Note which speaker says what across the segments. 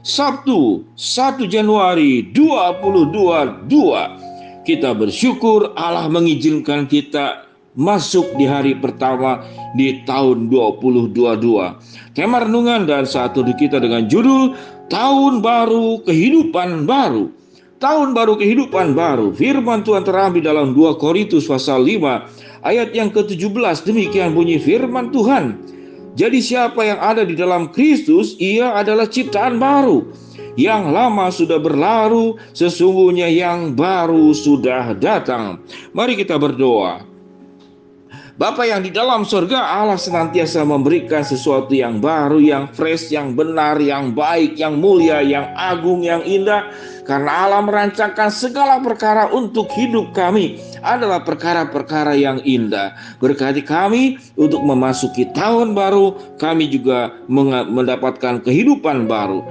Speaker 1: Sabtu 1 Januari 2022 Kita bersyukur Allah mengizinkan kita masuk di hari pertama di tahun 2022 Tema renungan dan saat duduk kita dengan judul Tahun Baru Kehidupan Baru. Tahun Baru Kehidupan Baru. Firman Tuhan terambil dalam 2 Korintus pasal 5 ayat yang ke-17 Demikian bunyi firman Tuhan jadi siapa yang ada di dalam Kristus, ia adalah ciptaan baru. Yang lama sudah berlalu, sesungguhnya yang baru sudah datang. Mari kita berdoa. Bapa yang di dalam surga Allah senantiasa memberikan sesuatu yang baru, yang fresh, yang benar, yang baik, yang mulia, yang agung, yang indah. Karena Allah merancangkan segala perkara untuk hidup kami adalah perkara-perkara yang indah. Berkati kami untuk memasuki tahun baru, kami juga mendapatkan kehidupan baru.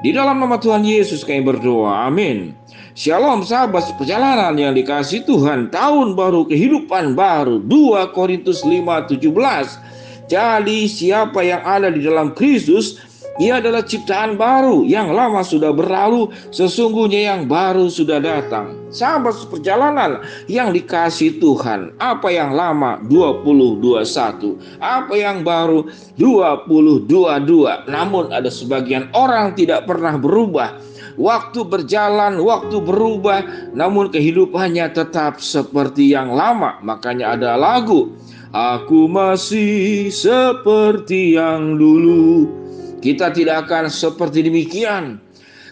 Speaker 1: Di dalam nama Tuhan Yesus kami berdoa. Amin. Shalom sahabat perjalanan yang dikasih Tuhan Tahun baru kehidupan baru 2 Korintus 5:17 Jadi siapa yang ada di dalam Kristus ia adalah ciptaan baru yang lama sudah berlalu, sesungguhnya yang baru sudah datang. Sahabat perjalanan yang dikasih Tuhan, apa yang lama? 2021, apa yang baru? 2022. Namun ada sebagian orang tidak pernah berubah Waktu berjalan, waktu berubah, namun kehidupannya tetap seperti yang lama. Makanya ada lagu, Aku masih seperti yang dulu. Kita tidak akan seperti demikian.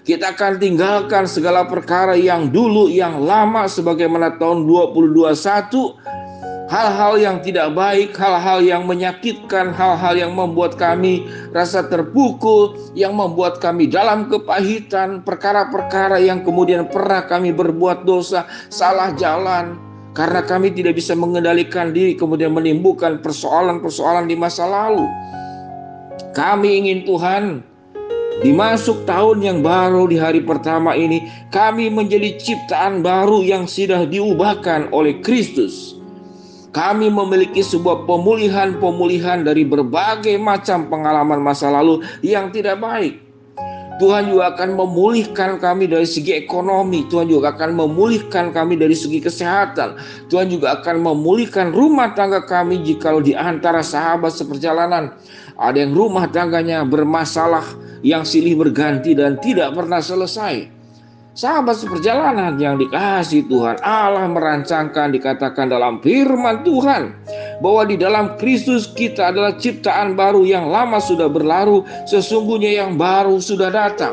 Speaker 1: Kita akan tinggalkan segala perkara yang dulu, yang lama sebagaimana tahun 2021 hal-hal yang tidak baik, hal-hal yang menyakitkan, hal-hal yang membuat kami rasa terpukul, yang membuat kami dalam kepahitan, perkara-perkara yang kemudian pernah kami berbuat dosa, salah jalan, karena kami tidak bisa mengendalikan diri, kemudian menimbulkan persoalan-persoalan di masa lalu. Kami ingin Tuhan Dimasuk tahun yang baru di hari pertama ini, kami menjadi ciptaan baru yang sudah diubahkan oleh Kristus kami memiliki sebuah pemulihan-pemulihan dari berbagai macam pengalaman masa lalu yang tidak baik. Tuhan juga akan memulihkan kami dari segi ekonomi. Tuhan juga akan memulihkan kami dari segi kesehatan. Tuhan juga akan memulihkan rumah tangga kami jika di antara sahabat seperjalanan ada yang rumah tangganya bermasalah yang silih berganti dan tidak pernah selesai. Sahabat seperjalanan yang dikasih Tuhan, Allah merancangkan dikatakan dalam firman Tuhan bahwa di dalam Kristus kita adalah ciptaan baru yang lama sudah berlalu, sesungguhnya yang baru sudah datang.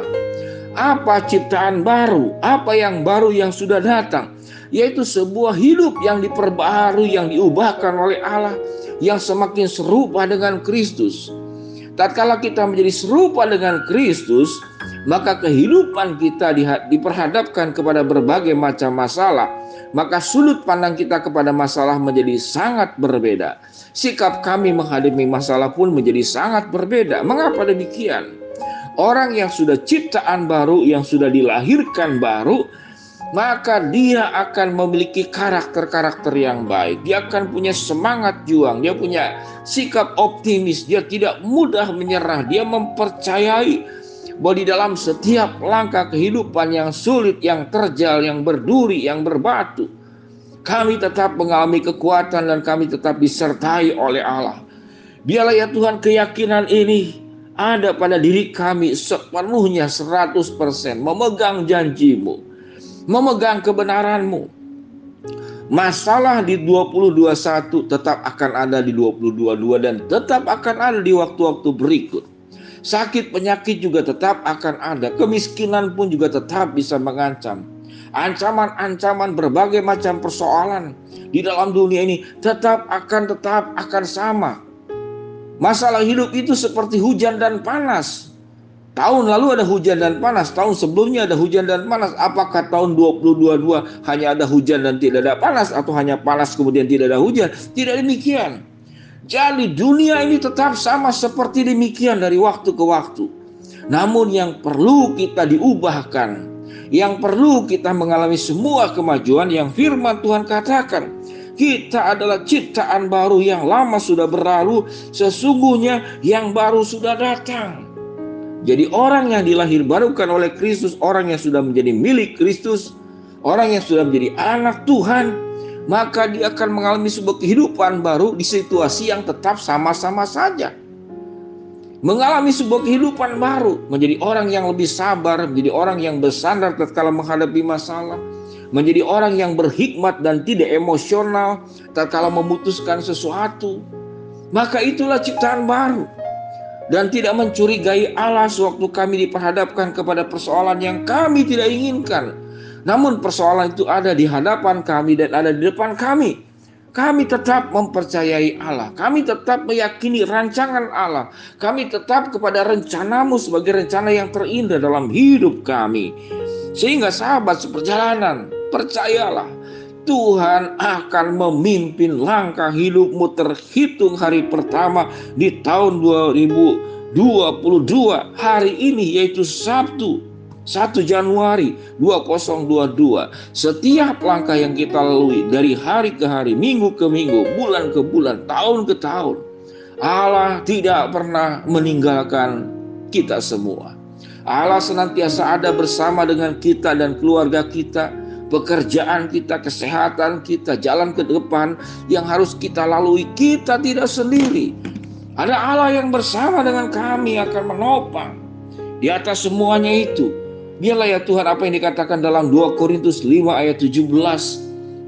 Speaker 1: Apa ciptaan baru? Apa yang baru yang sudah datang? Yaitu sebuah hidup yang diperbaharui, yang diubahkan oleh Allah, yang semakin serupa dengan Kristus. Tatkala kita menjadi serupa dengan Kristus, maka kehidupan kita diperhadapkan kepada berbagai macam masalah, maka sudut pandang kita kepada masalah menjadi sangat berbeda. Sikap kami menghadapi masalah pun menjadi sangat berbeda. Mengapa demikian? Orang yang sudah ciptaan baru, yang sudah dilahirkan baru, maka dia akan memiliki karakter-karakter yang baik. Dia akan punya semangat juang, dia punya sikap optimis, dia tidak mudah menyerah, dia mempercayai bahwa di dalam setiap langkah kehidupan yang sulit, yang terjal, yang berduri, yang berbatu, kami tetap mengalami kekuatan dan kami tetap disertai oleh Allah. Biarlah ya Tuhan keyakinan ini ada pada diri kami sepenuhnya 100% memegang janjimu, memegang kebenaranmu. Masalah di 2021 tetap akan ada di 2022 dan tetap akan ada di waktu-waktu berikut. Sakit penyakit juga tetap akan ada. Kemiskinan pun juga tetap bisa mengancam. Ancaman-ancaman berbagai macam persoalan di dalam dunia ini tetap akan tetap akan sama. Masalah hidup itu seperti hujan dan panas. Tahun lalu ada hujan dan panas, tahun sebelumnya ada hujan dan panas. Apakah tahun 2022 hanya ada hujan dan tidak ada panas atau hanya panas kemudian tidak ada hujan? Tidak demikian. Jadi dunia ini tetap sama seperti demikian dari waktu ke waktu. Namun yang perlu kita diubahkan, yang perlu kita mengalami semua kemajuan yang firman Tuhan katakan. Kita adalah ciptaan baru yang lama sudah berlalu, sesungguhnya yang baru sudah datang. Jadi orang yang dilahir barukan oleh Kristus, orang yang sudah menjadi milik Kristus, orang yang sudah menjadi anak Tuhan, maka dia akan mengalami sebuah kehidupan baru di situasi yang tetap sama-sama saja. Mengalami sebuah kehidupan baru, menjadi orang yang lebih sabar, menjadi orang yang bersandar tatkala menghadapi masalah, menjadi orang yang berhikmat dan tidak emosional tatkala memutuskan sesuatu. Maka itulah ciptaan baru dan tidak mencurigai Allah sewaktu kami diperhadapkan kepada persoalan yang kami tidak inginkan. Namun persoalan itu ada di hadapan kami dan ada di depan kami. Kami tetap mempercayai Allah. Kami tetap meyakini rancangan Allah. Kami tetap kepada rencanamu sebagai rencana yang terindah dalam hidup kami. Sehingga sahabat seperjalanan, percayalah Tuhan akan memimpin langkah hidupmu terhitung hari pertama di tahun 2022 hari ini yaitu Sabtu 1 Januari 2022 setiap langkah yang kita lalui dari hari ke hari minggu ke minggu bulan ke bulan tahun ke tahun Allah tidak pernah meninggalkan kita semua Allah senantiasa ada bersama dengan kita dan keluarga kita pekerjaan kita, kesehatan kita, jalan ke depan yang harus kita lalui, kita tidak sendiri. Ada Allah yang bersama dengan kami akan menopang di atas semuanya itu. Biarlah ya Tuhan apa yang dikatakan dalam 2 Korintus 5 ayat 17.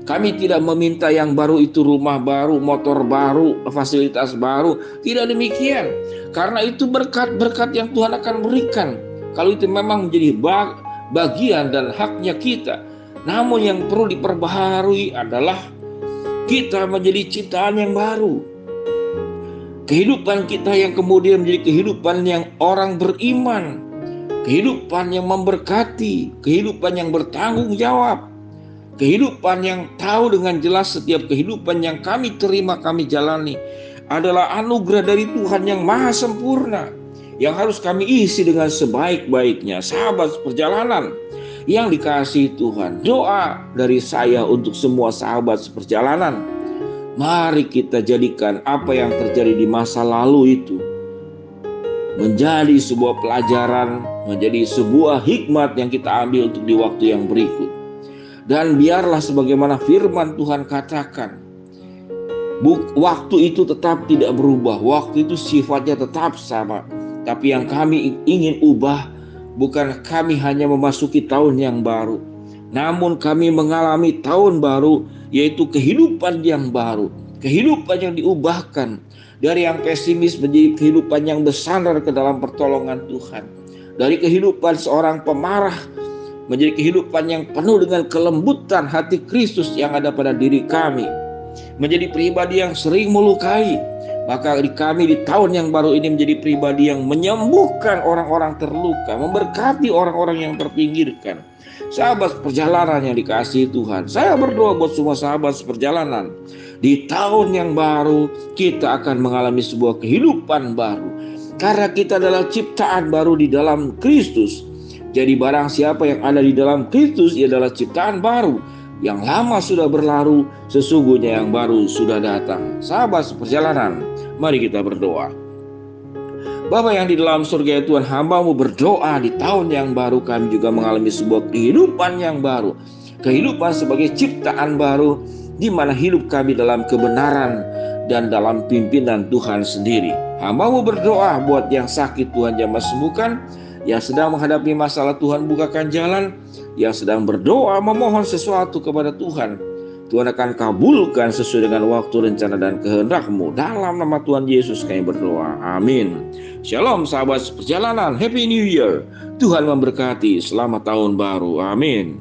Speaker 1: Kami tidak meminta yang baru itu rumah baru, motor baru, fasilitas baru. Tidak demikian. Karena itu berkat-berkat yang Tuhan akan berikan. Kalau itu memang menjadi bagian dan haknya kita namun yang perlu diperbaharui adalah kita menjadi ciptaan yang baru. Kehidupan kita yang kemudian menjadi kehidupan yang orang beriman, kehidupan yang memberkati, kehidupan yang bertanggung jawab, kehidupan yang tahu dengan jelas setiap kehidupan yang kami terima, kami jalani adalah anugerah dari Tuhan yang maha sempurna yang harus kami isi dengan sebaik-baiknya. Sahabat perjalanan, yang dikasih Tuhan. Doa dari saya untuk semua sahabat seperjalanan. Mari kita jadikan apa yang terjadi di masa lalu itu menjadi sebuah pelajaran, menjadi sebuah hikmat yang kita ambil untuk di waktu yang berikut. Dan biarlah sebagaimana firman Tuhan katakan, waktu itu tetap tidak berubah, waktu itu sifatnya tetap sama. Tapi yang kami ingin ubah bukan kami hanya memasuki tahun yang baru, namun kami mengalami tahun baru, yaitu kehidupan yang baru, kehidupan yang diubahkan dari yang pesimis menjadi kehidupan yang bersandar ke dalam pertolongan Tuhan, dari kehidupan seorang pemarah menjadi kehidupan yang penuh dengan kelembutan hati Kristus yang ada pada diri kami, menjadi pribadi yang sering melukai, maka di kami di tahun yang baru ini menjadi pribadi yang menyembuhkan orang-orang terluka, memberkati orang-orang yang terpinggirkan. Sahabat perjalanan yang dikasihi Tuhan, saya berdoa buat semua sahabat seperjalanan. Di tahun yang baru kita akan mengalami sebuah kehidupan baru. Karena kita adalah ciptaan baru di dalam Kristus. Jadi barang siapa yang ada di dalam Kristus ia adalah ciptaan baru yang lama sudah berlalu, sesungguhnya yang baru sudah datang. Sahabat seperjalanan, mari kita berdoa. Bapa yang di dalam surga ya Tuhan hambamu berdoa di tahun yang baru kami juga mengalami sebuah kehidupan yang baru. Kehidupan sebagai ciptaan baru di mana hidup kami dalam kebenaran dan dalam pimpinan Tuhan sendiri. Hambamu berdoa buat yang sakit Tuhan jamah sembuhkan, yang sedang menghadapi masalah Tuhan bukakan jalan, yang sedang berdoa memohon sesuatu kepada Tuhan, Tuhan akan kabulkan sesuai dengan waktu rencana dan kehendakmu. Dalam nama Tuhan Yesus kami berdoa. Amin. Shalom sahabat perjalanan. Happy New Year. Tuhan memberkati. Selamat tahun baru. Amin.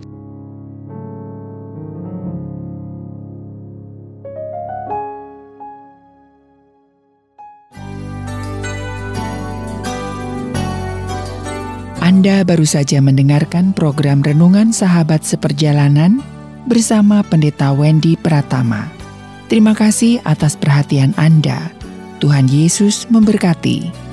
Speaker 2: Anda baru saja mendengarkan program Renungan Sahabat Seperjalanan bersama Pendeta Wendy Pratama. Terima kasih atas perhatian Anda. Tuhan Yesus memberkati.